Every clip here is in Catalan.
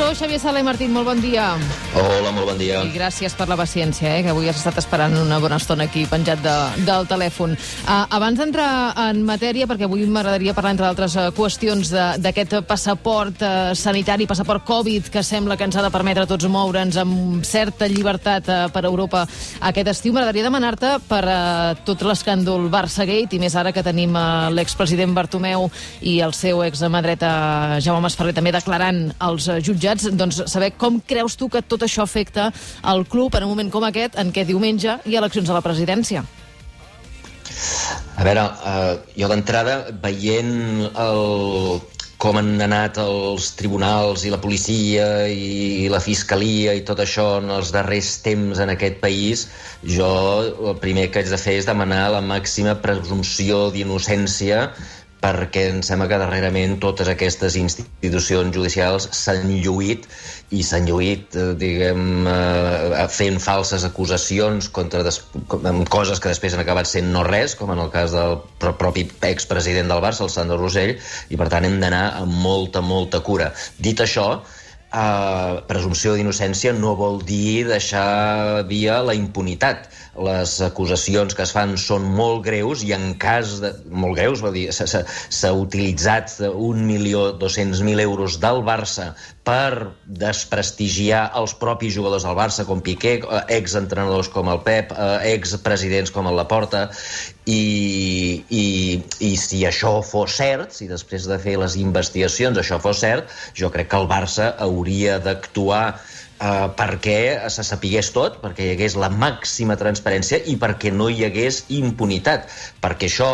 professor Xavier Sala i Martín, molt bon dia. Hola, molt bon dia. I gràcies per la paciència, eh, que avui has estat esperant una bona estona aquí penjat de, del telèfon. Uh, abans d'entrar en matèria, perquè avui m'agradaria parlar, entre altres uh, qüestions, d'aquest passaport uh, sanitari, passaport Covid, que sembla que ens ha de permetre tots moure'ns amb certa llibertat uh, per Europa aquest estiu, m'agradaria demanar-te per uh, tot l'escàndol Barça-Gate, i més ara que tenim uh, l'expresident Bartomeu i el seu examadreta Jaume Masferrer també declarant als jutjats, doncs saber com creus tu que tot això afecta el club en un moment com aquest, en què diumenge hi ha eleccions a la presidència? A veure, uh, jo d'entrada, veient el, com han anat els tribunals i la policia i la fiscalia i tot això en els darrers temps en aquest país, jo el primer que haig de fer és demanar la màxima presumpció d'innocència perquè em sembla que darrerament totes aquestes institucions judicials s'han lluït i s'han lluït, eh, diguem, eh, fent falses acusacions contra des, amb coses que després han acabat sent no res, com en el cas del propi expresident del Barça, el Sandro Rosell, i per tant hem d'anar amb molta, molta cura. Dit això, eh, presumpció d'innocència no vol dir deixar via la impunitat. Les acusacions que es fan són molt greus i en cas de... molt greus, vol dir, s'ha utilitzat un milió dos-cents mil euros del Barça per desprestigiar els propis jugadors del Barça, com Piqué, eh, exentrenadors com el Pep, eh, expresidents com el Laporta, i, i, i si això fos cert, si després de fer les investigacions això fos cert, jo crec que el Barça hauria d'actuar eh, perquè se sapigués tot, perquè hi hagués la màxima transparència i perquè no hi hagués impunitat. Perquè això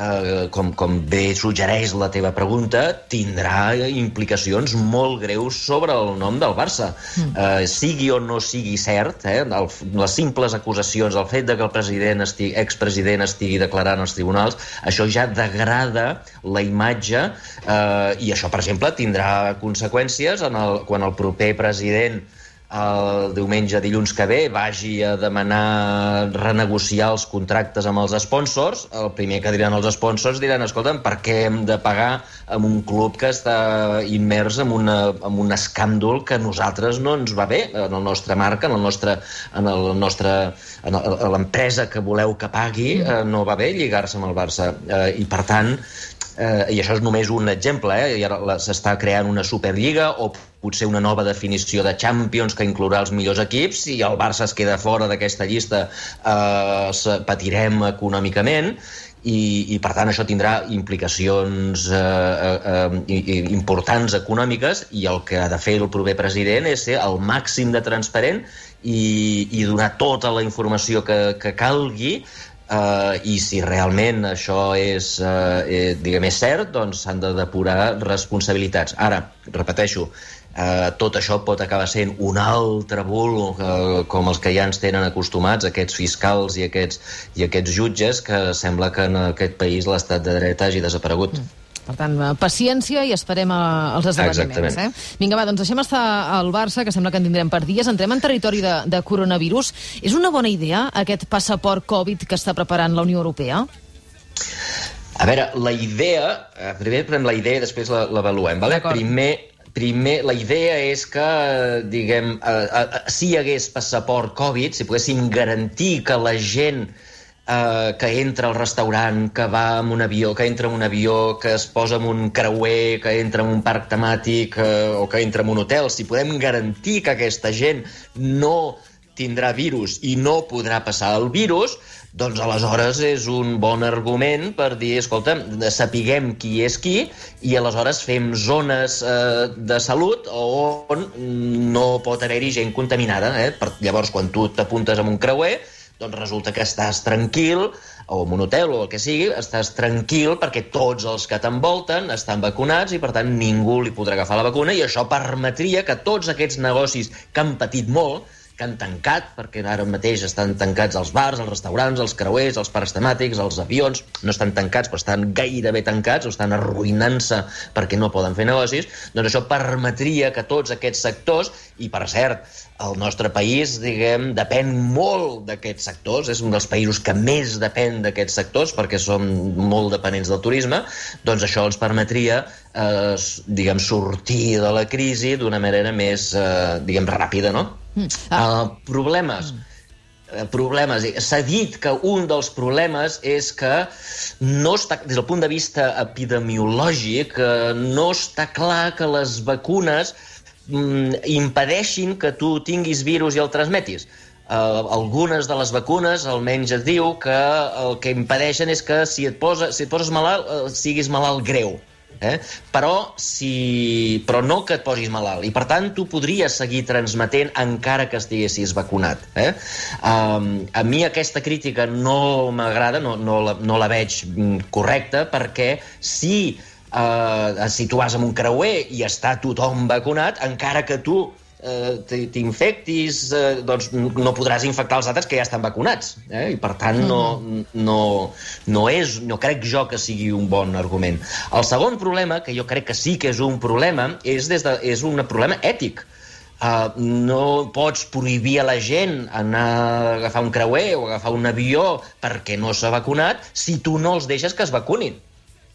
eh, com, com bé suggereix la teva pregunta, tindrà implicacions molt greus sobre el nom del Barça. Mm. Eh, sigui o no sigui cert, eh, el, les simples acusacions, el fet de que el president estigui, expresident estigui declarant als tribunals, això ja degrada la imatge eh, i això, per exemple, tindrà conseqüències en el, quan el proper president el diumenge, dilluns que ve, vagi a demanar renegociar els contractes amb els sponsors, el primer que diran els sponsors diran, escolta'm, per què hem de pagar amb un club que està immers en, una, en un escàndol que a nosaltres no ens va bé, en el nostre marca, en el nostre, en el nostre en l'empresa que voleu que pagui, eh, no va bé lligar-se amb el Barça. Eh, I, per tant, eh, i això és només un exemple, eh? i ara s'està creant una Superliga o potser una nova definició de Champions que inclourà els millors equips, i el Barça es queda fora d'aquesta llista eh, patirem econòmicament, i, i per tant això tindrà implicacions eh, eh, eh, importants econòmiques i el que ha de fer el proper president és ser el màxim de transparent i, i donar tota la informació que, que calgui Uh, i si realment això és, uh, eh, diguem, és cert, doncs s'han de depurar responsabilitats. Ara, repeteixo, uh, tot això pot acabar sent un altre bul uh, com els que ja ens tenen acostumats, aquests fiscals i aquests, i aquests jutges, que sembla que en aquest país l'estat de dret hagi desaparegut. Mm. Per tant, eh, paciència i esperem uh, els esdeveniments. Eh? Vinga, va, doncs deixem estar al Barça, que sembla que en tindrem per dies. Entrem en territori de, de coronavirus. És una bona idea aquest passaport Covid que està preparant la Unió Europea? A veure, la idea... Eh, primer prenem la idea i després l'avaluem. Vale? Primer, primer, la idea és que, diguem, eh, eh, si hi hagués passaport Covid, si poguéssim garantir que la gent eh, que entra al restaurant, que va amb un avió, que entra en un avió, que es posa en un creuer, que entra en un parc temàtic eh, o que entra en un hotel, si podem garantir que aquesta gent no tindrà virus i no podrà passar el virus, doncs aleshores és un bon argument per dir, escolta, sapiguem qui és qui i aleshores fem zones eh, de salut on no pot haver-hi gent contaminada. Eh? Per, llavors, quan tu t'apuntes amb un creuer, doncs resulta que estàs tranquil, o en un hotel o el que sigui, estàs tranquil perquè tots els que t'envolten estan vacunats i, per tant, ningú li podrà agafar la vacuna i això permetria que tots aquests negocis que han patit molt, que han tancat, perquè ara mateix estan tancats els bars, els restaurants, els creuers, els parcs temàtics, els avions, no estan tancats, però estan gairebé tancats o estan arruïnant-se perquè no poden fer negocis, doncs això permetria que tots aquests sectors, i per cert, el nostre país, diguem, depèn molt d'aquests sectors, és un dels països que més depèn d'aquests sectors perquè som molt dependents del turisme, doncs això ens permetria eh, diguem, sortir de la crisi d'una manera més, eh, diguem, ràpida, no? Mm. Ah. Uh, problemes. Mm problemes. S'ha dit que un dels problemes és que no està, des del punt de vista epidemiològic, no està clar que les vacunes mm, impedeixin que tu tinguis virus i el transmetis. Uh, algunes de les vacunes almenys et diu que el que impedeixen és que si et, posa, si et poses malalt, uh, siguis malalt greu. Eh? Però, si... però no que et posis malalt. I, per tant, tu podries seguir transmetent encara que estiguessis vacunat. Eh? Um, a mi aquesta crítica no m'agrada, no, no, la, no la veig mm, correcta, perquè si eh, si tu vas amb un creuer i està tothom vacunat, encara que tu eh, t'infectis, eh, doncs no podràs infectar els altres que ja estan vacunats. Eh? I per tant, no, no, no, és, no crec jo que sigui un bon argument. El segon problema, que jo crec que sí que és un problema, és, des de, és un problema ètic. Uh, no pots prohibir a la gent anar a agafar un creuer o agafar un avió perquè no s'ha vacunat si tu no els deixes que es vacunin.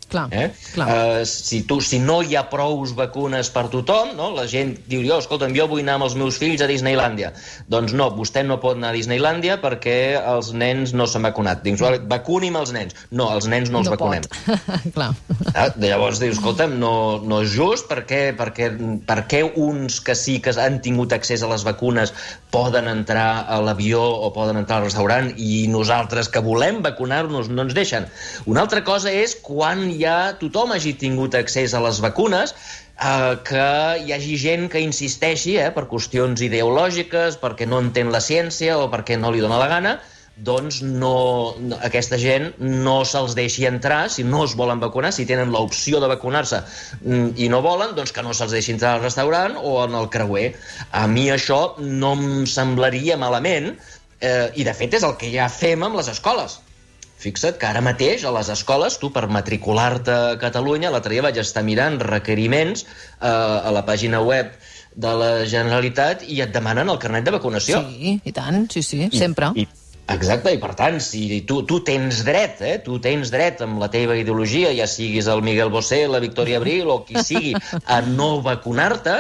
Clar, eh? clar. Uh, si, tu, si no hi ha prous vacunes per tothom, no? la gent diu, jo, escolta'm, jo vull anar amb els meus fills a Disneylàndia. Doncs no, vostè no pot anar a Disneylàndia perquè els nens no s'han vacunat. Dius, vacuni'm els nens. No, els nens no els no vacunem. clar. Ah, llavors dius, escolta'm, no, no és just perquè, perquè, perquè uns que sí que han tingut accés a les vacunes poden entrar a l'avió o poden entrar al restaurant i nosaltres que volem vacunar-nos no ens deixen. Una altra cosa és quan ja tothom hagi tingut accés a les vacunes, eh, que hi hagi gent que insisteixi eh, per qüestions ideològiques, perquè no entén la ciència o perquè no li dona la gana, doncs no, no, aquesta gent no se'ls deixi entrar si no es volen vacunar, si tenen l'opció de vacunar-se mm, i no volen, doncs que no se'ls deixi entrar al restaurant o en el creuer. A mi això no em semblaria malament eh, i de fet és el que ja fem amb les escoles. Fixa't que ara mateix a les escoles, tu per matricular-te a Catalunya, l'altre dia vaig estar mirant requeriments eh, a la pàgina web de la Generalitat i et demanen el carnet de vacunació. Sí, i tant, sí, sí, sempre. I, i, exacte, i per tant, si tu, tu tens dret, eh, tu tens dret amb la teva ideologia, ja siguis el Miguel Bosé, la Victòria Abril o qui sigui, a no vacunar-te,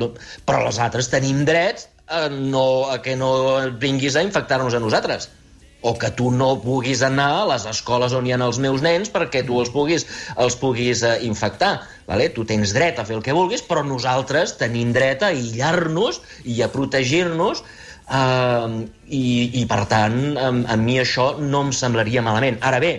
no, però els altres tenim drets a, no, a que no vinguis a infectar-nos a nosaltres o que tu no puguis anar a les escoles on hi ha els meus nens perquè tu els puguis, els puguis eh, infectar. Vale? Tu tens dret a fer el que vulguis, però nosaltres tenim dret a aïllar-nos i a protegir-nos eh, i, i, per tant, a, a mi això no em semblaria malament. Ara bé,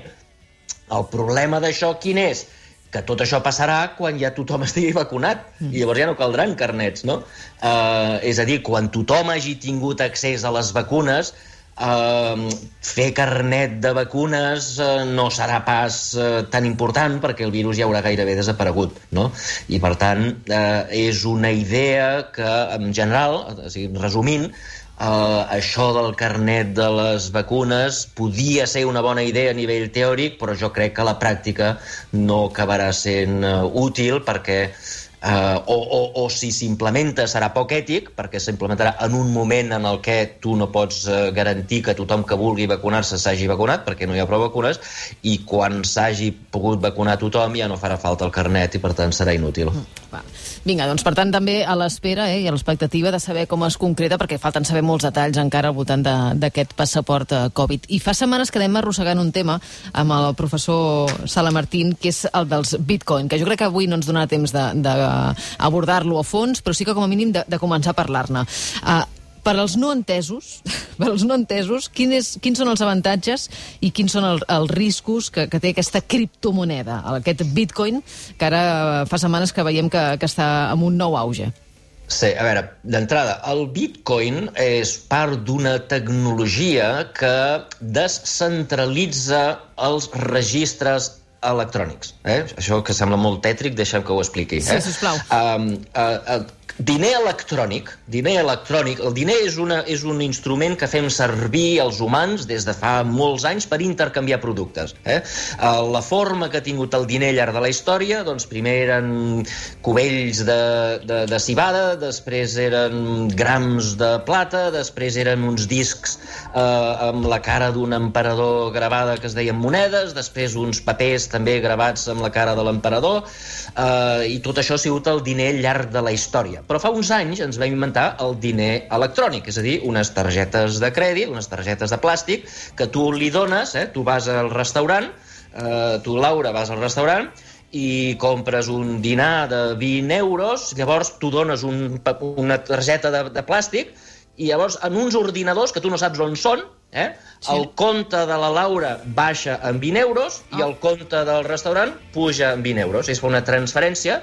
el problema d'això quin és? que tot això passarà quan ja tothom estigui vacunat mm. i llavors ja no caldran carnets, no? Uh, és a dir, quan tothom hagi tingut accés a les vacunes, Uh, fer carnet de vacunes uh, no serà pas uh, tan important perquè el virus ja haurà gairebé desaparegut, no? I, per tant, uh, és una idea que, en general, o sigui, resumint, Uh, això del carnet de les vacunes podia ser una bona idea a nivell teòric, però jo crec que la pràctica no acabarà sent uh, útil perquè Uh, o, o, o si s'implementa serà poc ètic, perquè s'implementarà en un moment en el que tu no pots uh, garantir que tothom que vulgui vacunar-se s'hagi vacunat, perquè no hi ha prou vacunes, i quan s'hagi pogut vacunar tothom ja no farà falta el carnet i per tant serà inútil. Mm, va. Vinga, doncs per tant també a l'espera eh, i a l'expectativa de saber com es concreta, perquè falten saber molts detalls encara al voltant d'aquest passaport eh, Covid. I fa setmanes que anem arrossegant un tema amb el professor Sala Martín, que és el dels bitcoin, que jo crec que avui no ens donarà temps d'abordar-lo a fons, però sí que com a mínim de, de començar a parlar-ne. Uh, per als no entesos, per als no entesos, quin és, quins són els avantatges i quins són el, els riscos que, que té aquesta criptomoneda, aquest bitcoin, que ara fa setmanes que veiem que, que està amb un nou auge? Sí, a veure, d'entrada, el bitcoin és part d'una tecnologia que descentralitza els registres electrònics. Eh? Això que sembla molt tètric, deixa'm que ho expliqui. Eh? Sí, sisplau. Um, uh, uh, Diner electrònic. Diner electrònic. El diner és, una, és un instrument que fem servir els humans des de fa molts anys per intercanviar productes. Eh? eh? La forma que ha tingut el diner llarg de la història, doncs primer eren cubells de, de, de cibada, després eren grams de plata, després eren uns discs eh, amb la cara d'un emperador gravada que es deien monedes, després uns papers també gravats amb la cara de l'emperador, eh, i tot això ha sigut el diner llarg de la història. Però fa uns anys ens vam inventar el diner electrònic, és a dir, unes targetes de crèdit, unes targetes de plàstic, que tu li dones, eh, tu vas al restaurant, eh, tu, Laura, vas al restaurant, i compres un dinar de 20 euros, llavors tu dones un, una targeta de, de plàstic, i llavors en uns ordinadors que tu no saps on són, eh, sí. el compte de la Laura baixa en 20 euros oh. i el compte del restaurant puja en 20 euros. Fa una transferència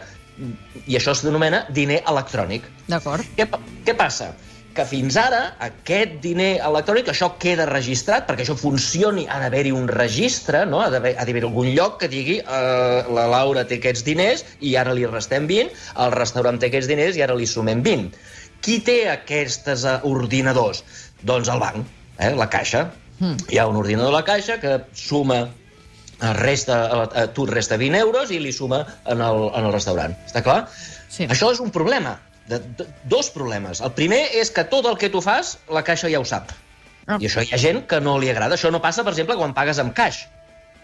i això s'anomena diner electrònic. D'acord. Què, què passa? que fins ara aquest diner electrònic, això queda registrat, perquè això funcioni, ha d'haver-hi un registre, no? ha d'haver algun lloc que digui eh, la Laura té aquests diners i ara li restem 20, el restaurant té aquests diners i ara li sumem 20. Qui té aquests uh, ordinadors? Doncs el banc, eh? la caixa. Mm. Hi ha un ordinador a la caixa que suma resta, a tu et resta 20 euros i li suma en el, en el restaurant. Està clar? Sí. Això és un problema. De, de, dos problemes. El primer és que tot el que tu fas, la caixa ja ho sap. Oh. I això hi ha gent que no li agrada. Això no passa, per exemple, quan pagues amb caix.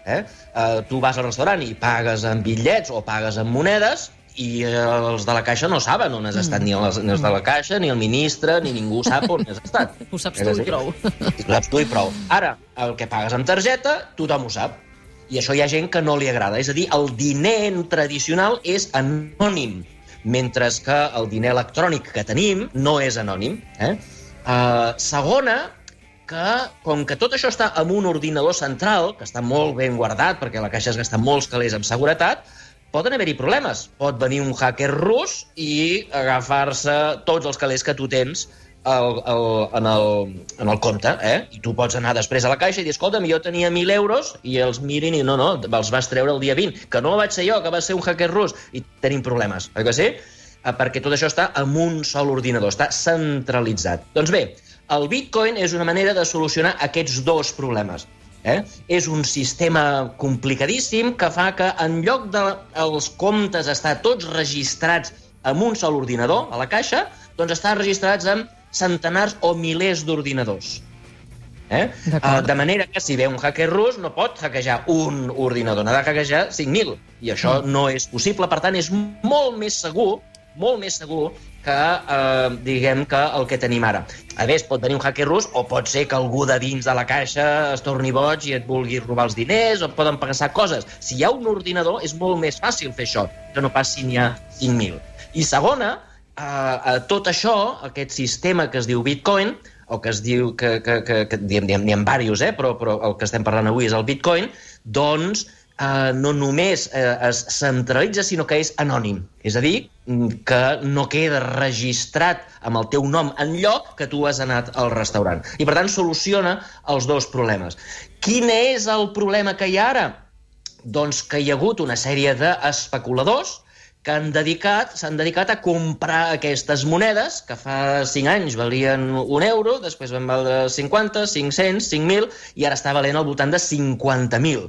Eh? Uh, tu vas al restaurant i pagues amb bitllets o pagues amb monedes i eh, els de la Caixa no saben on has estat, mm. ni els, ni els de la Caixa, ni el ministre, ni ningú sap on has estat. Ho saps tu i prou. Ho saps tu i prou. Ara, el que pagues amb targeta, tothom ho sap i això hi ha gent que no li agrada. És a dir, el diner tradicional és anònim, mentre que el diner electrònic que tenim no és anònim. Eh? Uh, segona, que com que tot això està en un ordinador central, que està molt ben guardat, perquè la caixa es gasta molts calés amb seguretat, poden haver-hi problemes. Pot venir un hacker rus i agafar-se tots els calés que tu tens el, el, en, el, en el compte, eh? I tu pots anar després a la caixa i dir, escolta'm, jo tenia 1.000 euros i els mirin i no, no, els vas treure el dia 20, que no vaig ser jo, que va ser un hacker rus, i tenim problemes, oi que sí? Eh, perquè tot això està en un sol ordinador, està centralitzat. Doncs bé, el Bitcoin és una manera de solucionar aquests dos problemes. Eh? És un sistema complicadíssim que fa que en lloc dels de comptes estar tots registrats en un sol ordinador, a la caixa, doncs estan registrats en centenars o milers d'ordinadors. Eh? Uh, de manera que si ve un hacker rus no pot hackejar un ordinador, n'ha de hackejar 5.000. I això mm. no és possible. Per tant, és molt més segur molt més segur que, eh, diguem, que el que tenim ara. A més, pot venir un hacker rus o pot ser que algú de dins de la caixa es torni boig i et vulgui robar els diners o poden passar coses. Si hi ha un ordinador, és molt més fàcil fer això, que no pas si n'hi ha 5.000. I segona, a, a tot això, aquest sistema que es diu Bitcoin, o que es diu que, que, que, que diem, diem, ha diversos, eh? però, però el que estem parlant avui és el Bitcoin, doncs eh, no només eh, es centralitza, sinó que és anònim. És a dir, que no queda registrat amb el teu nom en lloc que tu has anat al restaurant. I, per tant, soluciona els dos problemes. Quin és el problema que hi ha ara? Doncs que hi ha hagut una sèrie d'especuladors que han dedicat, s'han dedicat a comprar aquestes monedes, que fa 5 anys valien un euro, després van valdre 50, 500, 5.000, i ara està valent al voltant de 50.000.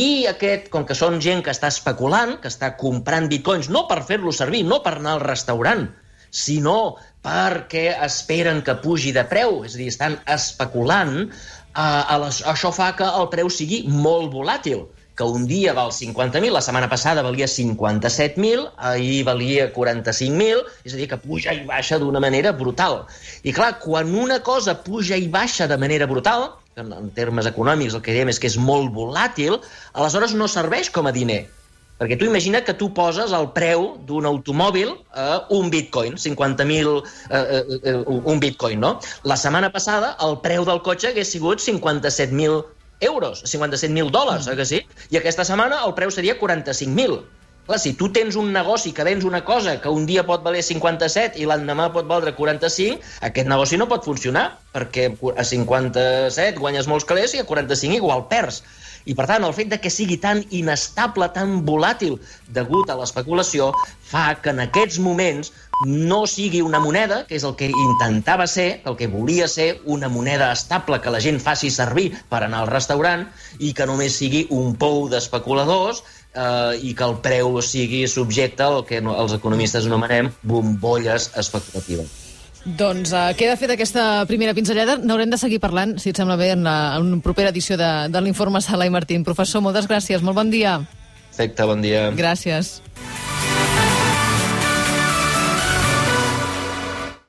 I aquest, com que són gent que està especulant, que està comprant bitcoins, no per fer-lo servir, no per anar al restaurant, sinó perquè esperen que pugi de preu, és a dir, estan especulant, eh, a les, això fa que el preu sigui molt volàtil que un dia val 50.000, la setmana passada valia 57.000, ahir valia 45.000, és a dir, que puja i baixa d'una manera brutal. I clar, quan una cosa puja i baixa de manera brutal, en, en termes econòmics el que diem és que és molt volàtil, aleshores no serveix com a diner. Perquè tu imagina que tu poses el preu d'un automòbil a un bitcoin, 50.000, eh, eh, eh, un bitcoin, no? La setmana passada el preu del cotxe hagués sigut 57.000 euros, 57.000 dòlars, mm. eh que sí? I aquesta setmana el preu seria 45.000. Clar, si tu tens un negoci que vens una cosa que un dia pot valer 57 i l'endemà pot valdre 45, aquest negoci no pot funcionar, perquè a 57 guanyes molts calés i a 45 igual perds. I, per tant, el fet de que sigui tan inestable, tan volàtil degut a l'especulació, fa que en aquests moments no sigui una moneda, que és el que intentava ser, el que volia ser, una moneda estable que la gent faci servir per anar al restaurant i que només sigui un pou d'especuladors eh, i que el preu sigui subjecte al que els economistes anomenem bombolles especulatives. Doncs uh, queda feta aquesta primera pinzellada. N'haurem de seguir parlant, si et sembla bé, en, la, en una propera edició de, de l'informe Sala i Martín. Professor, moltes gràcies, molt bon dia. Perfecte, bon dia. Gràcies.